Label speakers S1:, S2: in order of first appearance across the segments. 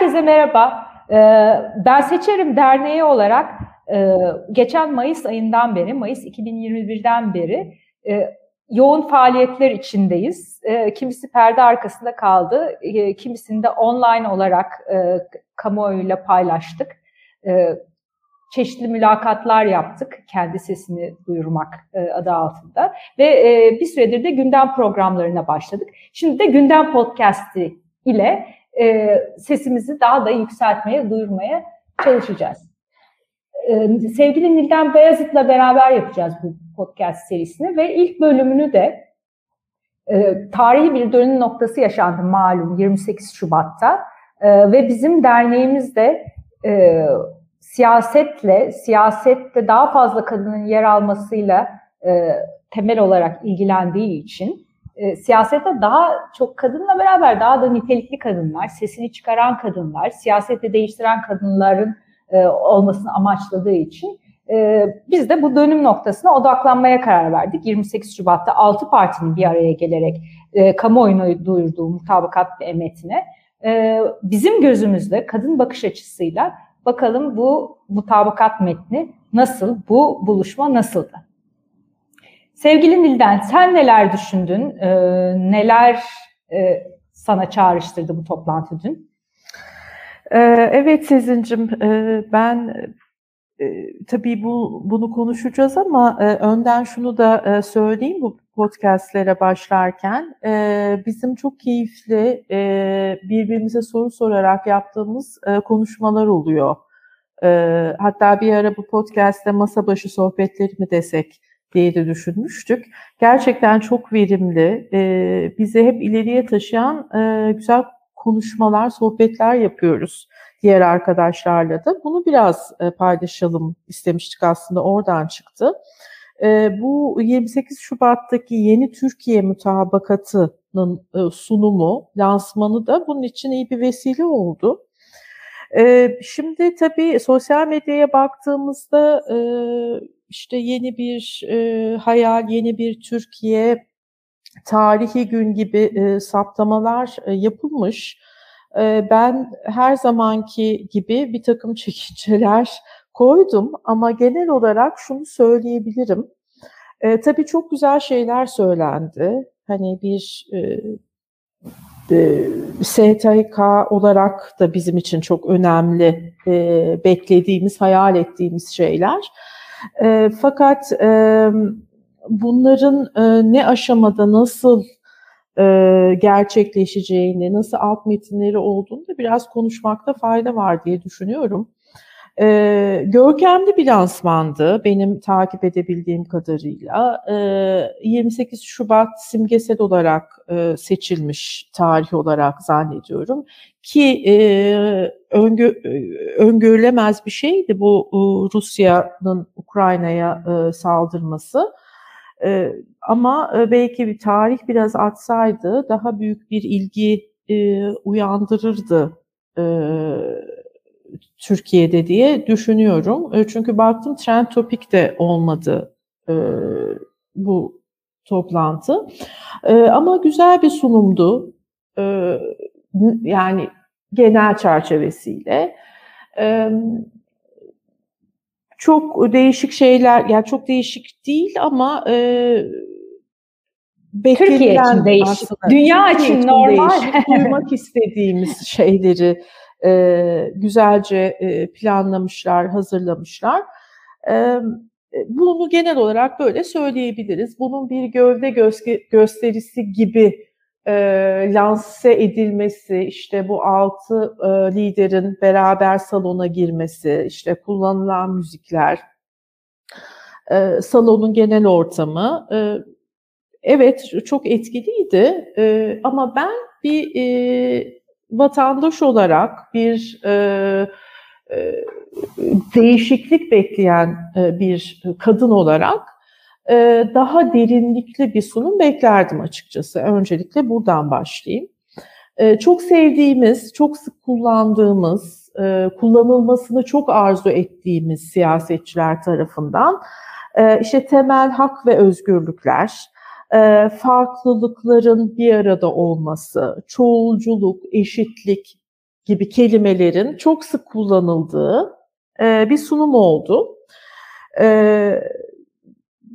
S1: Herkese merhaba. Ee, ben Seçerim Derneği olarak e, geçen Mayıs ayından beri, Mayıs 2021'den beri e, yoğun faaliyetler içindeyiz. E, kimisi perde arkasında kaldı, kimisini de online olarak kamuoyuyla paylaştık. Çeşitli mülakatlar yaptık, kendi sesini duyurmak adı altında. Ve bir süredir de gündem programlarına başladık. Şimdi de gündem podcast'i ile e, sesimizi daha da yükseltmeye, duyurmaya çalışacağız. E, sevgili Nilden Beyazıt'la beraber yapacağız bu podcast serisini ve ilk bölümünü de e, tarihi bir dönüm noktası yaşandı malum 28 Şubat'ta e, ve bizim derneğimiz de e, siyasetle, siyasette daha fazla kadının yer almasıyla e, temel olarak ilgilendiği için e, siyasette daha çok kadınla beraber daha da nitelikli kadınlar, sesini çıkaran kadınlar, siyasette değiştiren kadınların e, olmasını amaçladığı için e, biz de bu dönüm noktasına odaklanmaya karar verdik. 28 Şubat'ta 6 partinin bir araya gelerek e, kamuoyuna duyurduğu mutabakat metine e, bizim gözümüzde kadın bakış açısıyla bakalım bu mutabakat metni nasıl, bu buluşma nasıldı? Sevgili Nilden, sen neler düşündün? E, neler e, sana çağrıştırdı bu toplantı dün?
S2: Ee, evet Sezin'cim, e, ben e, tabii bu bunu konuşacağız ama e, önden şunu da e, söyleyeyim bu podcastlere başlarken. E, bizim çok keyifli e, birbirimize soru sorarak yaptığımız e, konuşmalar oluyor. E, hatta bir ara bu podcastte masa başı sohbetleri mi desek diye de düşünmüştük. Gerçekten çok verimli, e, bizi hep ileriye taşıyan e, güzel konuşmalar, sohbetler yapıyoruz diğer arkadaşlarla da. Bunu biraz e, paylaşalım istemiştik aslında oradan çıktı. E, bu 28 Şubat'taki yeni Türkiye mutabakatının e, sunumu, lansmanı da bunun için iyi bir vesile oldu. E, şimdi tabii sosyal medyaya baktığımızda e, işte yeni bir e, hayal, yeni bir Türkiye, tarihi gün gibi e, saptamalar e, yapılmış. E, ben her zamanki gibi bir takım çekinceler koydum ama genel olarak şunu söyleyebilirim. E, tabii çok güzel şeyler söylendi. Hani bir e, e, STK olarak da bizim için çok önemli e, beklediğimiz, hayal ettiğimiz şeyler. E, fakat e, bunların e, ne aşamada nasıl e, gerçekleşeceğini, nasıl alt metinleri olduğunu da biraz konuşmakta fayda var diye düşünüyorum. E, görkemli bir lansmandı benim takip edebildiğim kadarıyla. E, 28 Şubat simgesel olarak e, seçilmiş tarih olarak zannediyorum. Ki e, öngö, öngörülemez bir şeydi bu e, Rusya'nın Ukrayna'ya e, saldırması. E, ama e, belki bir tarih biraz atsaydı daha büyük bir ilgi e, uyandırırdı e, Türkiye'de diye düşünüyorum. E, çünkü baktım trend topik de olmadı e, bu toplantı. E, ama güzel bir sunumdu. E, yani genel çerçevesiyle. Çok değişik şeyler, yani çok değişik değil ama e,
S1: Türkiye için değişik, aslında. dünya Türkiye için normal. Değişik,
S2: duymak istediğimiz şeyleri e, güzelce e, planlamışlar, hazırlamışlar. E, bunu genel olarak böyle söyleyebiliriz. Bunun bir gövde gö- gösterisi gibi e, lanse edilmesi, işte bu altı e, liderin beraber salona girmesi, işte kullanılan müzikler, e, salonun genel ortamı, e, evet çok etkiliydi. E, ama ben bir e, vatandaş olarak bir e, e, değişiklik bekleyen e, bir kadın olarak daha derinlikli bir sunum beklerdim açıkçası. Öncelikle buradan başlayayım. E, çok sevdiğimiz, çok sık kullandığımız, e, kullanılmasını çok arzu ettiğimiz siyasetçiler tarafından e, işte temel hak ve özgürlükler, e, farklılıkların bir arada olması, çoğulculuk, eşitlik, gibi kelimelerin çok sık kullanıldığı bir sunum oldu.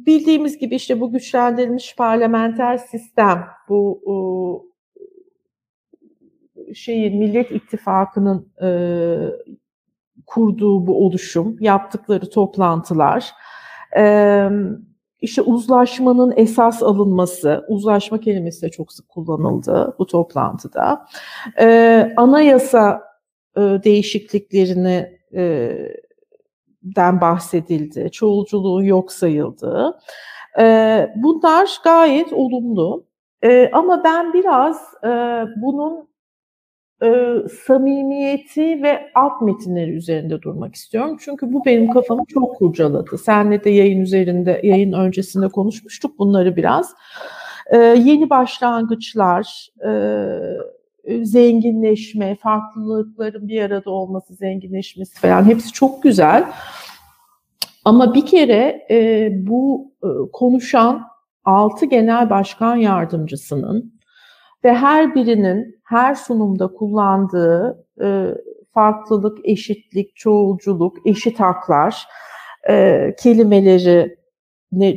S2: Bildiğimiz gibi işte bu güçlendirilmiş parlamenter sistem, bu e, şeyin Millet İttifakı'nın e, kurduğu bu oluşum, yaptıkları toplantılar, e, işte uzlaşmanın esas alınması, uzlaşma kelimesi de çok sık kullanıldı bu toplantıda. E, anayasa e, değişikliklerini e, den bahsedildi, çoğulculuğun yok sayıldığı. E, bunlar gayet olumlu. E, ama ben biraz e, bunun e, samimiyeti ve alt metinleri üzerinde durmak istiyorum. Çünkü bu benim kafamı çok kurcaladı. Senle de yayın üzerinde, yayın öncesinde konuşmuştuk bunları biraz. E, yeni başlangıçlar, e, zenginleşme, farklılıkların bir arada olması, zenginleşmesi falan hepsi çok güzel. Ama bir kere e, bu e, konuşan altı genel başkan yardımcısının ve her birinin her sunumda kullandığı e, farklılık, eşitlik, çoğulculuk, eşit haklar e, kelimeleri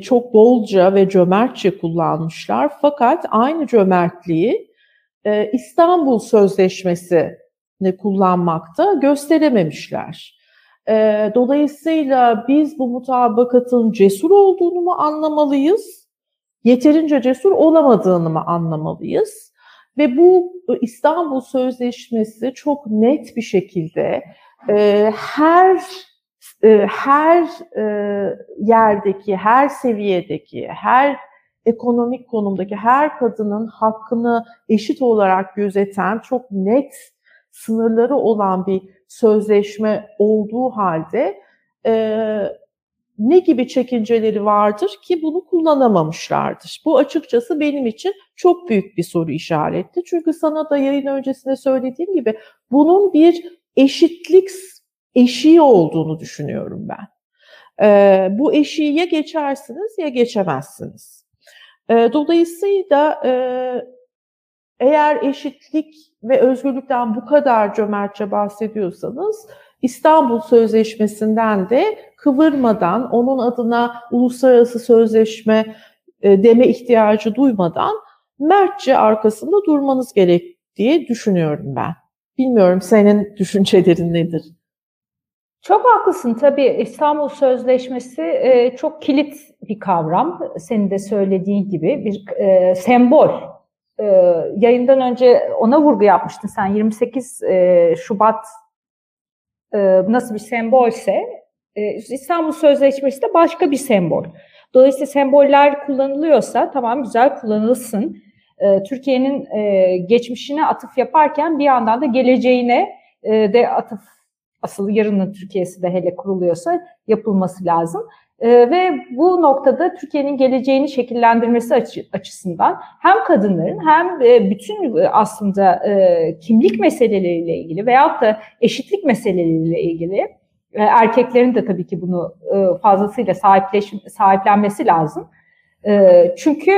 S2: çok bolca ve cömertçe kullanmışlar. Fakat aynı cömertliği e, İstanbul Sözleşmesi ne kullanmakta gösterememişler. E, dolayısıyla biz bu mutabakatın cesur olduğunu mu anlamalıyız, yeterince cesur olamadığını mı anlamalıyız? Ve bu e, İstanbul Sözleşmesi çok net bir şekilde e, her e, her yerdeki, her seviyedeki, her ekonomik konumdaki her kadının hakkını eşit olarak gözeten çok net sınırları olan bir sözleşme olduğu halde e, ne gibi çekinceleri vardır ki bunu kullanamamışlardır? Bu açıkçası benim için çok büyük bir soru işareti. Çünkü sana da yayın öncesinde söylediğim gibi bunun bir eşitlik eşiği olduğunu düşünüyorum ben. Ee, bu eşiği ya geçersiniz ya geçemezsiniz. Ee, dolayısıyla e, eğer eşitlik ve özgürlükten bu kadar cömertçe bahsediyorsanız İstanbul Sözleşmesi'nden de kıvırmadan, onun adına uluslararası sözleşme e, deme ihtiyacı duymadan mertçe arkasında durmanız gerek diye düşünüyorum ben. Bilmiyorum senin düşüncelerin nedir?
S1: Çok haklısın. Tabii İstanbul Sözleşmesi e, çok kilit bir kavram. Senin de söylediğin gibi bir e, sembol. E, yayından önce ona vurgu yapmıştın sen. 28 e, Şubat e, nasıl bir sembolse e, İstanbul Sözleşmesi de başka bir sembol. Dolayısıyla semboller kullanılıyorsa tamam güzel kullanılsın. E, Türkiye'nin e, geçmişine atıf yaparken bir yandan da geleceğine e, de atıf asıl yarının Türkiye'si de hele kuruluyorsa yapılması lazım. E, ve bu noktada Türkiye'nin geleceğini şekillendirmesi açı, açısından hem kadınların hem e, bütün e, aslında e, kimlik meseleleriyle ilgili veyahut da eşitlik meseleleriyle ilgili e, erkeklerin de tabii ki bunu e, fazlasıyla sahipleş, sahiplenmesi lazım. E, çünkü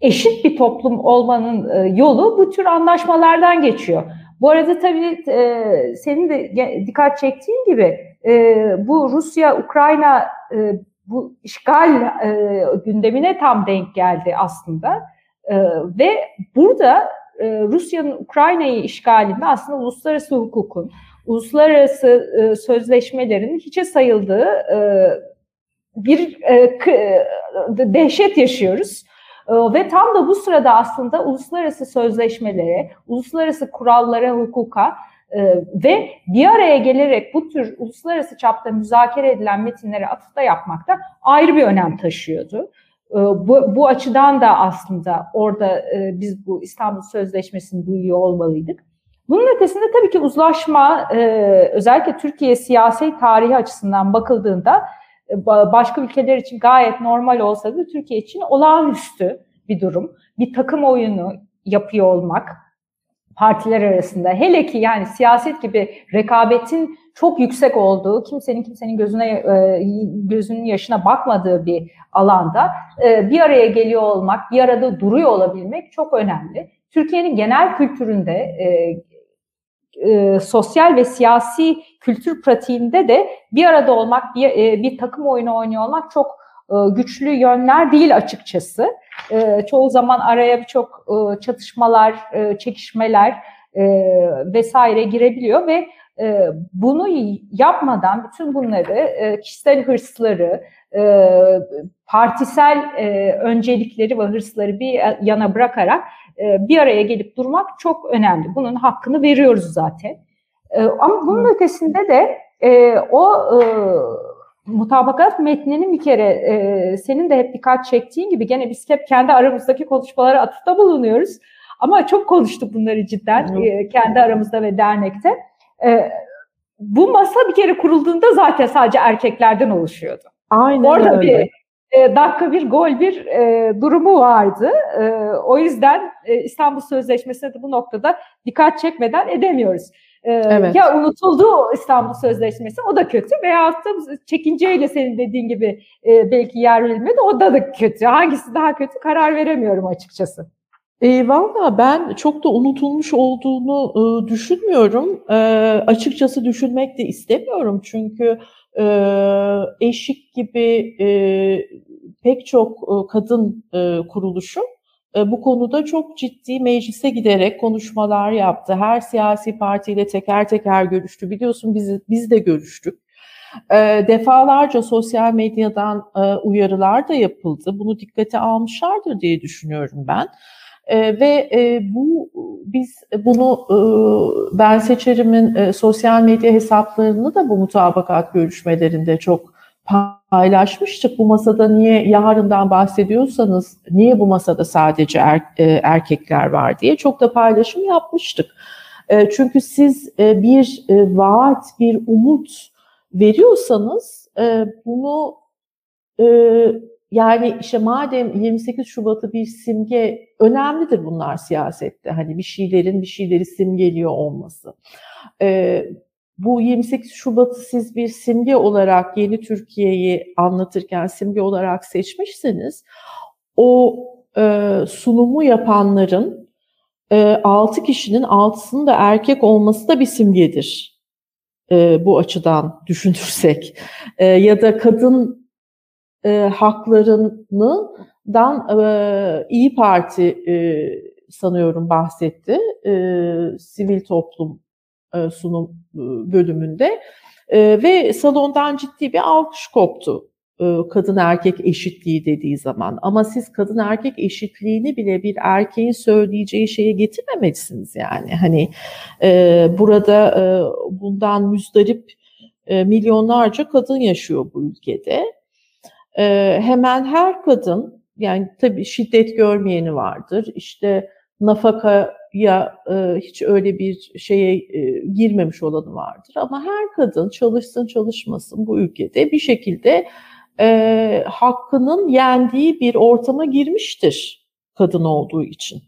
S1: eşit bir toplum olmanın e, yolu bu tür anlaşmalardan geçiyor. Bu arada tabii e, senin de dikkat çektiğin gibi e, bu Rusya-Ukrayna e, bu işgal e, gündemine tam denk geldi aslında. E, ve burada e, Rusya'nın Ukrayna'yı işgalinde aslında uluslararası hukukun, uluslararası e, sözleşmelerin hiçe sayıldığı e, bir e, k, e, dehşet yaşıyoruz. E, ve tam da bu sırada aslında uluslararası sözleşmelere, uluslararası kurallara, hukuka e, ve bir araya gelerek bu tür uluslararası çapta müzakere edilen metinlere atıfta yapmak da ayrı bir önem taşıyordu. E, bu, bu açıdan da aslında orada e, biz bu İstanbul Sözleşmesi'ni duyuyor olmalıydık. Bunun ötesinde tabii ki uzlaşma e, özellikle Türkiye siyasi tarihi açısından bakıldığında başka ülkeler için gayet normal olsa da Türkiye için olağanüstü bir durum. Bir takım oyunu yapıyor olmak partiler arasında hele ki yani siyaset gibi rekabetin çok yüksek olduğu, kimsenin kimsenin gözüne e, gözünün yaşına bakmadığı bir alanda e, bir araya geliyor olmak, bir arada duruyor olabilmek çok önemli. Türkiye'nin genel kültüründe e, sosyal ve siyasi kültür pratiğinde de bir arada olmak, bir, e, bir takım oyunu oynuyor olmak çok e, güçlü yönler değil açıkçası. E, çoğu zaman araya birçok çatışmalar, çekişmeler vesaire girebiliyor ve bunu yapmadan bütün bunları kişisel hırsları, partisel öncelikleri ve hırsları bir yana bırakarak bir araya gelip durmak çok önemli. Bunun hakkını veriyoruz zaten. E, ama bunun ötesinde de e, o e, mutabakat metninin bir kere e, senin de hep dikkat çektiğin gibi gene biz hep kendi aramızdaki konuşmalara atıfta bulunuyoruz. Ama çok konuştuk bunları cidden e, kendi aramızda ve dernekte. E, bu masa bir kere kurulduğunda zaten sadece erkeklerden oluşuyordu.
S2: Aynen
S1: Orada
S2: öyle.
S1: bir e, dakika bir gol bir e, durumu vardı. E, o yüzden e, İstanbul Sözleşmesi'ne de bu noktada dikkat çekmeden edemiyoruz. E, evet. Ya unutuldu İstanbul Sözleşmesi o da kötü veya da çekinceyle senin dediğin gibi e, belki yer verilmedi o da da kötü. Hangisi daha kötü karar veremiyorum açıkçası.
S2: E, Valla ben çok da unutulmuş olduğunu e, düşünmüyorum. E, açıkçası düşünmek de istemiyorum çünkü e, eşik gibi e, pek çok e, kadın e, kuruluşu e, bu konuda çok ciddi meclise giderek konuşmalar yaptı. Her siyasi partiyle teker teker görüştü. Biliyorsun biz, biz de görüştük. E, defalarca sosyal medyadan e, uyarılar da yapıldı. Bunu dikkate almışlardır diye düşünüyorum ben. E, ve e, bu biz bunu e, ben seçerimin e, sosyal medya hesaplarını da bu mutabakat görüşmelerinde çok paylaşmıştık. Bu masada niye yarından bahsediyorsanız niye bu masada sadece er, e, erkekler var diye çok da paylaşım yapmıştık. E, çünkü siz e, bir vaat, bir umut veriyorsanız bunu yani işte madem 28 Şubat'ı bir simge önemlidir bunlar siyasette. Hani bir şeylerin bir şeyleri simgeliyor olması. Ee, bu 28 Şubat'ı siz bir simge olarak yeni Türkiye'yi anlatırken simge olarak seçmişseniz o e, sunumu yapanların e, 6 kişinin 6'sının da erkek olması da bir simgedir. E, bu açıdan düşünürsek. E, ya da kadın e, haklarından e, İyi Parti e, sanıyorum bahsetti e, sivil toplum e, sunum e, bölümünde. E, ve salondan ciddi bir alkış koptu kadın erkek eşitliği dediği zaman. Ama siz kadın erkek eşitliğini bile bir erkeğin söyleyeceği şeye getirmemelisiniz yani. Hani burada bundan müzdarip milyonlarca kadın yaşıyor bu ülkede. Hemen her kadın yani tabii şiddet görmeyeni vardır. İşte nafakaya e, hiç öyle bir şeye e, girmemiş olanı vardır. Ama her kadın çalışsın çalışmasın bu ülkede bir şekilde e, hakkının yendiği bir ortama girmiştir kadın olduğu için.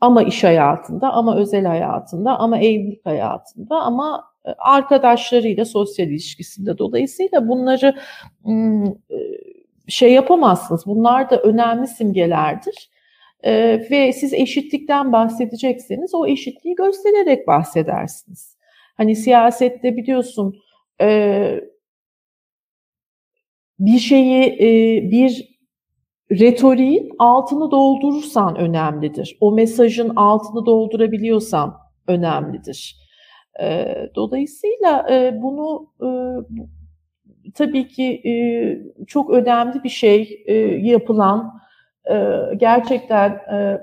S2: Ama iş hayatında, ama özel hayatında, ama evlilik hayatında, ama arkadaşlarıyla sosyal ilişkisinde. Dolayısıyla bunları şey yapamazsınız. Bunlar da önemli simgelerdir. E, ve siz eşitlikten bahsedecekseniz o eşitliği göstererek bahsedersiniz. Hani siyasette biliyorsun e, bir şeyi e, bir retoriğin altını doldurursan önemlidir. O mesajın altını doldurabiliyorsan önemlidir. E, dolayısıyla e, bunu e, tabii ki e, çok önemli bir şey e, yapılan e, gerçekten e,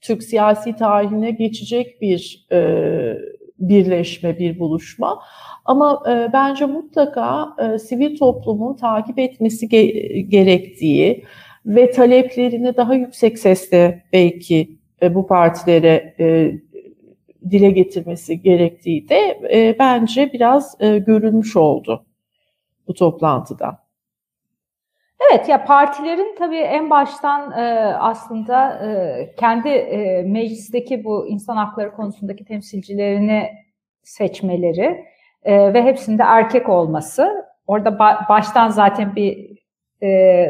S2: Türk siyasi tarihine geçecek bir e, birleşme, bir buluşma. Ama e, bence mutlaka e, sivil toplumun takip etmesi ge- gerektiği ve taleplerini daha yüksek sesle belki e, bu partilere e, dile getirmesi gerektiği de e, bence biraz e, görülmüş oldu bu toplantıda.
S1: Evet ya partilerin tabii en baştan e, aslında e, kendi e, meclisteki bu insan hakları konusundaki temsilcilerini seçmeleri e, ve hepsinde erkek olması. Orada ba- baştan zaten bir e,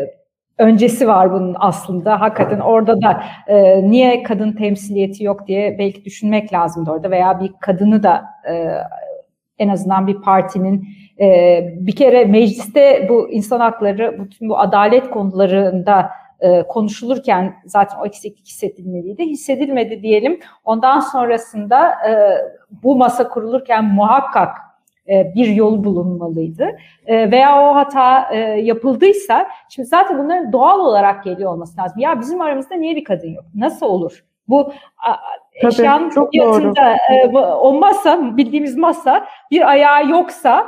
S1: öncesi var bunun aslında. Hakikaten orada da e, niye kadın temsiliyeti yok diye belki düşünmek lazımdı orada veya bir kadını da e, en azından bir partinin e, bir kere mecliste bu insan hakları, bütün bu adalet konularında e, konuşulurken zaten o eksiklik hissedilmeliydi. Hissedilmedi diyelim. Ondan sonrasında e, bu masa kurulurken muhakkak e, bir yol bulunmalıydı. E, veya o hata e, yapıldıysa, şimdi zaten bunların doğal olarak geliyor olması lazım. Ya bizim aramızda niye bir kadın yok? Nasıl olur? Bu Tabii, eşyanın çok yatında o masa, bildiğimiz masa bir ayağı yoksa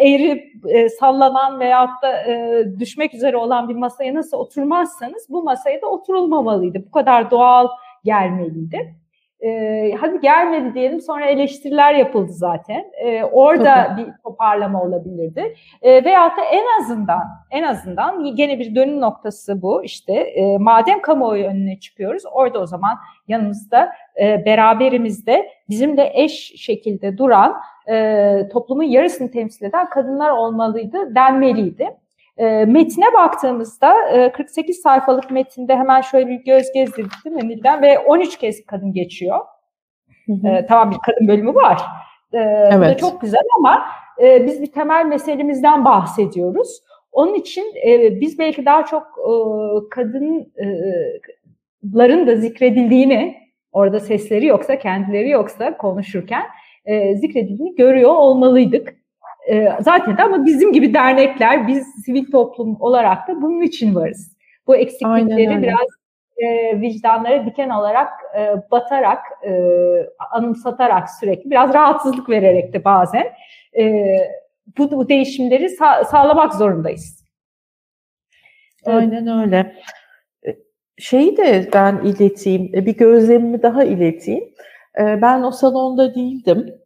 S1: eğri sallanan veyahut da düşmek üzere olan bir masaya nasıl oturmazsanız bu masaya da oturulmamalıydı. Bu kadar doğal gelmeliydi. E, hadi gelmedi diyelim sonra eleştiriler yapıldı zaten. E, orada Tabii. bir toparlama olabilirdi. E, veyahut da en azından en azından gene bir dönüm noktası bu işte e, madem kamuoyu önüne çıkıyoruz orada o zaman yanımızda e, beraberimizde bizimle eş şekilde duran e, toplumun yarısını temsil eden kadınlar olmalıydı denmeliydi. E, metine baktığımızda e, 48 sayfalık metinde hemen şöyle bir göz gezdirdim Nil'den ve 13 kez kadın geçiyor. Hı hı. E, tamam bir kadın bölümü var. E, evet. Bu da çok güzel ama e, biz bir temel meselemizden bahsediyoruz. Onun için e, biz belki daha çok e, kadınların da zikredildiğini, orada sesleri yoksa, kendileri yoksa konuşurken e, zikredildiğini görüyor olmalıydık. E, zaten de ama bizim gibi dernekler, biz sivil toplum olarak da bunun için varız. Bu eksiklikleri biraz e, vicdanlara diken olarak e, batarak, e, anımsatarak sürekli, biraz rahatsızlık vererek de bazen e, bu, bu değişimleri sa- sağlamak zorundayız.
S2: Aynen öyle. E, şeyi de ben ileteyim, e, bir gözlemimi daha ileteyim. E, ben o salonda değildim ee,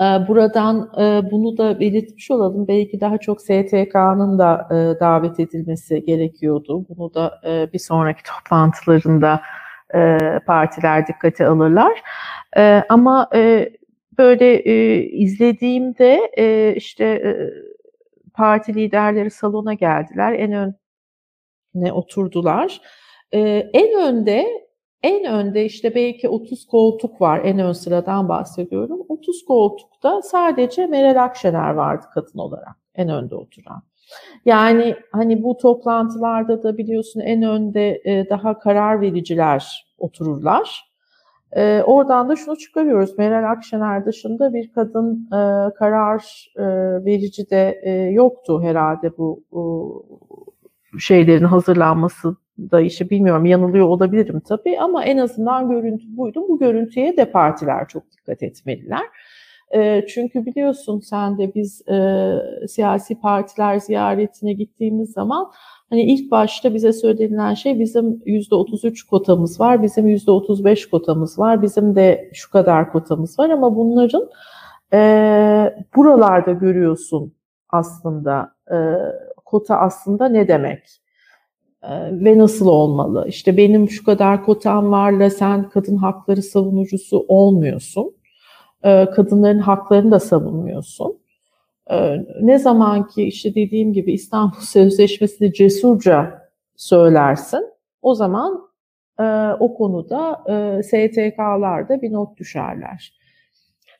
S2: buradan e, bunu da belirtmiş olalım. Belki daha çok STK'nın da e, davet edilmesi gerekiyordu. Bunu da e, bir sonraki toplantılarında partiler dikkate alırlar. Ama böyle izlediğimde işte parti liderleri salona geldiler. En öne oturdular. En önde en önde işte belki 30 koltuk var. En ön sıradan bahsediyorum. 30 koltukta sadece Meral Akşener vardı kadın olarak. En önde oturan. Yani hani bu toplantılarda da biliyorsun en önde e, daha karar vericiler otururlar. E, oradan da şunu çıkarıyoruz. Meral Akşener dışında bir kadın e, karar verici de yoktu herhalde bu şeylerin hazırlanması da işte bilmiyorum yanılıyor olabilirim tabii ama en azından görüntü buydu. Bu görüntüye de partiler çok dikkat etmeliler. Çünkü biliyorsun sen de biz e, siyasi partiler ziyaretine gittiğimiz zaman hani ilk başta bize söylenilen şey bizim yüzde 33 kotamız var, bizim yüzde 35 kotamız var, bizim de şu kadar kotamız var ama bunların e, buralarda görüyorsun aslında e, kota aslında ne demek? Ve nasıl olmalı? İşte benim şu kadar kotam varla sen kadın hakları savunucusu olmuyorsun. Kadınların haklarını da savunmuyorsun. Ne zaman ki işte dediğim gibi İstanbul Sözleşmesi'ni cesurca söylersin, o zaman o konuda STK'larda bir not düşerler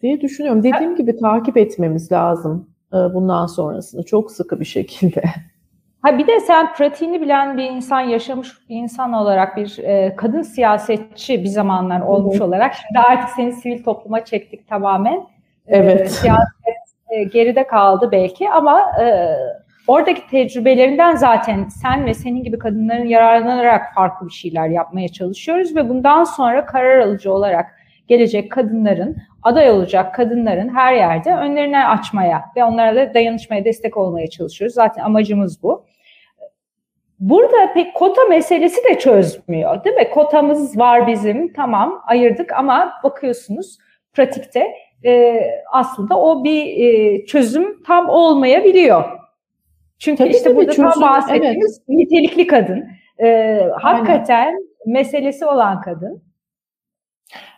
S2: diye düşünüyorum. Dediğim gibi takip etmemiz lazım bundan sonrasını çok sıkı bir şekilde.
S1: Ha bir de sen pratiğini bilen bir insan, yaşamış bir insan olarak bir e, kadın siyasetçi bir zamanlar olmuş Hı-hı. olarak şimdi artık seni sivil topluma çektik tamamen.
S2: E, evet. E,
S1: siyaset e, geride kaldı belki ama e, oradaki tecrübelerinden zaten sen ve senin gibi kadınların yararlanarak farklı bir şeyler yapmaya çalışıyoruz ve bundan sonra karar alıcı olarak gelecek kadınların, aday olacak kadınların her yerde önlerini açmaya ve onlara dayanışmaya destek olmaya çalışıyoruz. Zaten amacımız bu. Burada pek kota meselesi de çözmüyor değil mi? Kotamız var bizim tamam ayırdık ama bakıyorsunuz pratikte e, aslında o bir e, çözüm tam olmayabiliyor. Çünkü tabii, işte tabii, burada çözüm, tam bahsettiğimiz evet. nitelikli kadın. E, hakikaten meselesi olan kadın.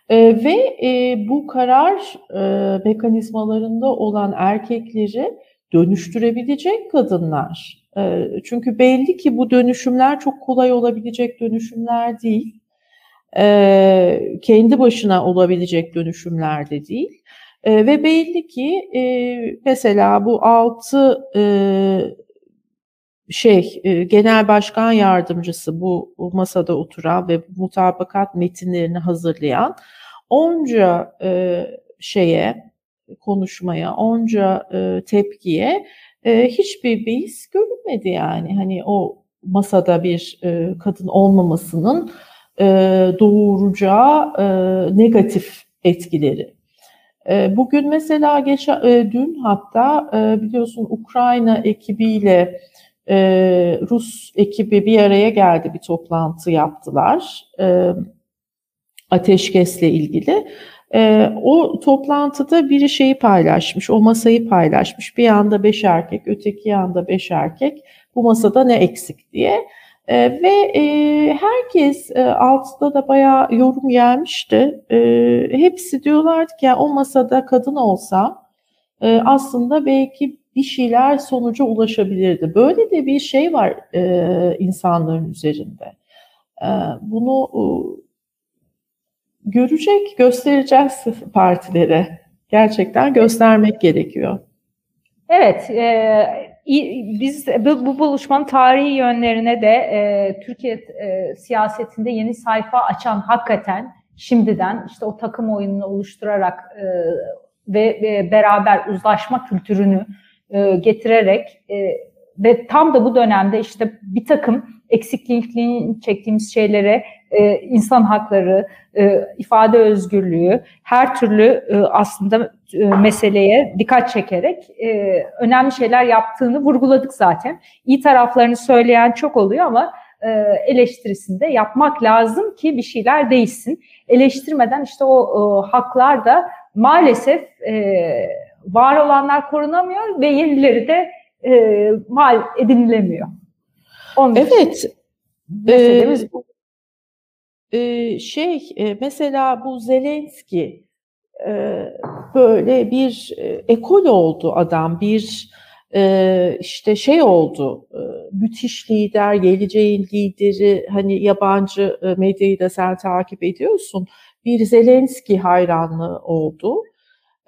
S2: E, ve e, bu karar e, mekanizmalarında olan erkekleri dönüştürebilecek kadınlar. E, çünkü belli ki bu dönüşümler çok kolay olabilecek dönüşümler değil. E, kendi başına olabilecek dönüşümler de değil. E, ve belli ki e, mesela bu altı e, şey e, genel başkan yardımcısı bu, masada oturan ve mutabakat metinlerini hazırlayan onca şeye konuşmaya, onca e, tepkiye e, hiçbir beis görünmedi yani. Hani o masada bir e, kadın olmamasının e, doğuracağı e, negatif etkileri. E, bugün mesela geç, e, dün hatta e, biliyorsun Ukrayna ekibiyle e, Rus ekibi bir araya geldi, bir toplantı yaptılar. E, ateşkesle ilgili. E, o toplantıda biri şeyi paylaşmış, o masayı paylaşmış. Bir yanda beş erkek, öteki yanda beş erkek. Bu masada ne eksik diye. E, ve e, herkes e, altta da bayağı yorum gelmişti. E, hepsi diyorlardı ki ya, o masada kadın olsa e, aslında belki bir şeyler sonuca ulaşabilirdi. Böyle de bir şey var e, insanların üzerinde. E, bunu e, görecek, göstereceğiz partilere. Gerçekten göstermek gerekiyor.
S1: Evet, e, biz bu, bu buluşmanın tarihi yönlerine de e, Türkiye e, siyasetinde yeni sayfa açan hakikaten şimdiden işte o takım oyununu oluşturarak e, ve, ve beraber uzlaşma kültürünü e, getirerek e, ve tam da bu dönemde işte bir takım eksikliğini çektiğimiz şeylere e, insan hakları, e, ifade özgürlüğü, her türlü e, aslında e, meseleye dikkat çekerek e, önemli şeyler yaptığını vurguladık zaten. İyi taraflarını söyleyen çok oluyor ama e, eleştirisinde yapmak lazım ki bir şeyler değişsin. Eleştirmeden işte o e, haklar da maalesef e, var olanlar korunamıyor ve yenileri de e, mal edinilemiyor.
S2: Onun evet. Meselemiz ee, bu. E, şey e, mesela bu Zelenski e, böyle bir e, ekol oldu adam bir e, işte şey oldu e, müthiş lider geleceğin lideri hani yabancı e, medyayı da sen takip ediyorsun bir Zelenski hayranlığı oldu.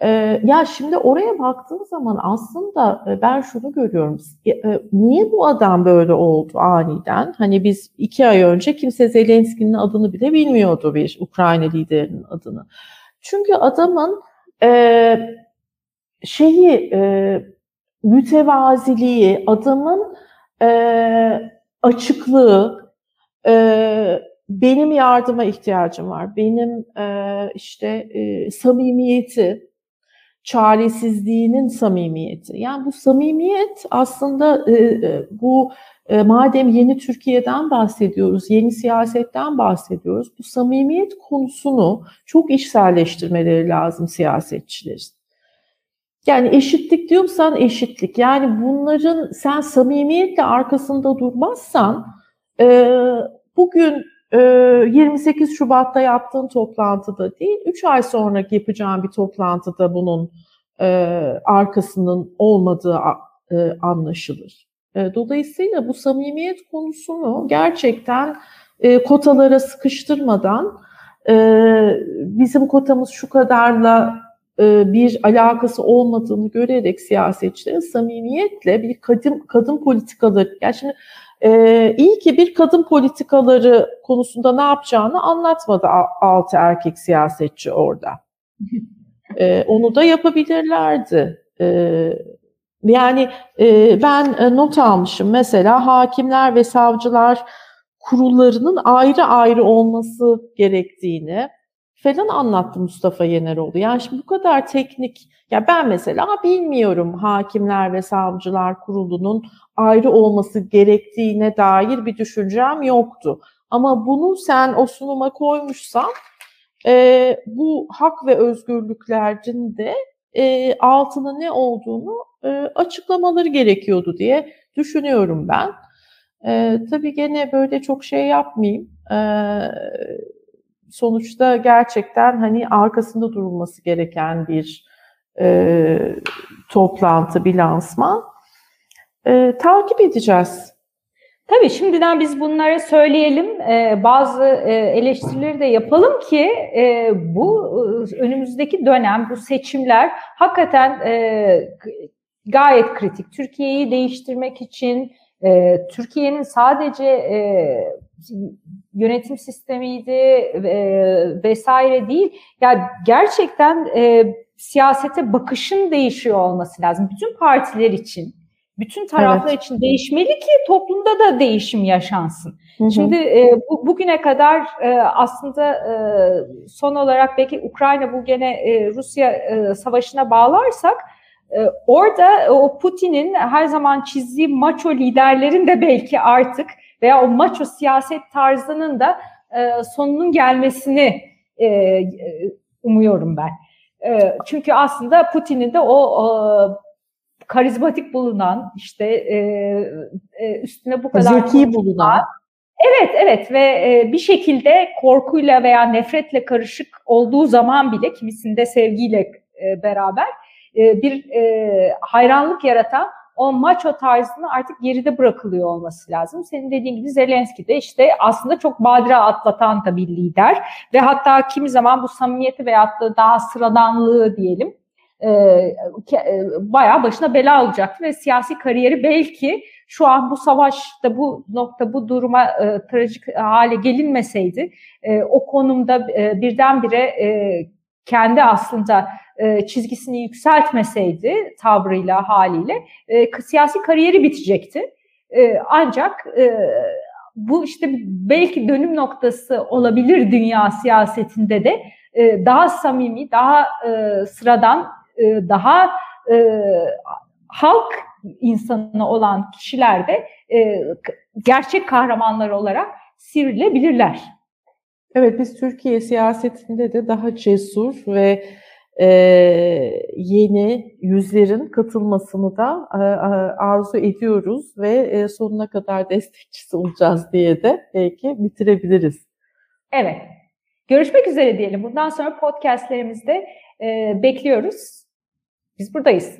S2: Ee, ya şimdi oraya baktığın zaman aslında e, ben şunu görüyorum. E, niye bu adam böyle oldu aniden? Hani biz iki ay önce kimse Zelenski'nin adını bile bilmiyordu bir Ukrayna liderinin adını. Çünkü adamın e, şeyi e, mütevaziliği, adamın e, açıklığı, e, benim yardıma ihtiyacım var, benim e, işte e, samimiyeti, çaresizliğinin samimiyeti. Yani bu samimiyet aslında e, e, bu e, madem yeni Türkiye'den bahsediyoruz, yeni siyasetten bahsediyoruz, bu samimiyet konusunu çok işselleştirmeleri lazım siyasetçilerin. Yani eşitlik diyorsan eşitlik. Yani bunların sen samimiyetle arkasında durmazsan bugün 28 Şubat'ta yaptığın toplantıda değil, 3 ay sonra yapacağın bir toplantıda bunun e, arkasının olmadığı e, anlaşılır. E, dolayısıyla bu samimiyet konusunu gerçekten kotalara sıkıştırmadan bizim kotamız şu kadarla bir alakası olmadığını görerek siyasetçilerin samimiyetle bir kadın kadın politikaları, yani şimdi ee, iyi ki bir kadın politikaları konusunda ne yapacağını anlatmadı altı erkek siyasetçi orada. Ee, onu da yapabilirlerdi. Ee, yani e, ben e, not almışım mesela hakimler ve savcılar kurullarının ayrı ayrı olması gerektiğini falan anlattı Mustafa Yeneroğlu. Yani şimdi bu kadar teknik, ya ben mesela bilmiyorum hakimler ve savcılar kurulunun ayrı olması gerektiğine dair bir düşüncem yoktu. Ama bunu sen o sunuma koymuşsan e, bu hak ve özgürlüklerin de e, altına ne olduğunu e, açıklamaları gerekiyordu diye düşünüyorum ben. E, tabii gene böyle çok şey yapmayayım. E, sonuçta gerçekten hani arkasında durulması gereken bir e, toplantı, bir lansman. E, takip edeceğiz.
S1: Tabii şimdiden biz bunları söyleyelim, ee, bazı e, eleştirileri de yapalım ki e, bu e, önümüzdeki dönem, bu seçimler hakikaten e, gayet kritik. Türkiye'yi değiştirmek için, e, Türkiye'nin sadece e, yönetim sistemiydi e, vesaire değil, ya yani gerçekten e, siyasete bakışın değişiyor olması lazım. Bütün partiler için bütün taraflar evet. için değişmeli ki toplumda da değişim yaşansın. Hı hı. Şimdi e, bu, bugüne kadar e, aslında e, son olarak belki Ukrayna bu gene e, Rusya e, savaşına bağlarsak e, orada o Putin'in her zaman çizdiği maço liderlerin de belki artık veya o maço siyaset tarzının da e, sonunun gelmesini e, e umuyorum ben. E, çünkü aslında Putin'in de o, o karizmatik bulunan işte e, e, üstüne bu kadar
S2: zeki bulunan
S1: Evet, evet ve e, bir şekilde korkuyla veya nefretle karışık olduğu zaman bile kimisinde sevgiyle e, beraber e, bir e, hayranlık yaratan o maço tarzını artık geride bırakılıyor olması lazım. Senin dediğin gibi Zelenski de işte aslında çok badire atlatan da bir lider ve hatta kimi zaman bu samimiyeti veyahut da daha sıradanlığı diyelim e, e, bayağı başına bela alacaktı ve siyasi kariyeri belki şu an bu savaşta bu nokta bu duruma e, trajik hale gelinmeseydi e, o konumda e, birdenbire e, kendi aslında e, çizgisini yükseltmeseydi tavrıyla haliyle e, siyasi kariyeri bitecekti. E, ancak e, bu işte belki dönüm noktası olabilir dünya siyasetinde de e, daha samimi, daha e, sıradan e, daha e, halk insanı olan kişiler de e, gerçek kahramanlar olarak sivrilebilirler.
S2: Evet biz Türkiye siyasetinde de daha cesur ve e, yeni yüzlerin katılmasını da e, arzu ediyoruz ve e, sonuna kadar destekçisi olacağız diye de belki bitirebiliriz.
S1: Evet. Görüşmek üzere diyelim. Bundan sonra podcastlerimizde e, bekliyoruz. Biz buradayız.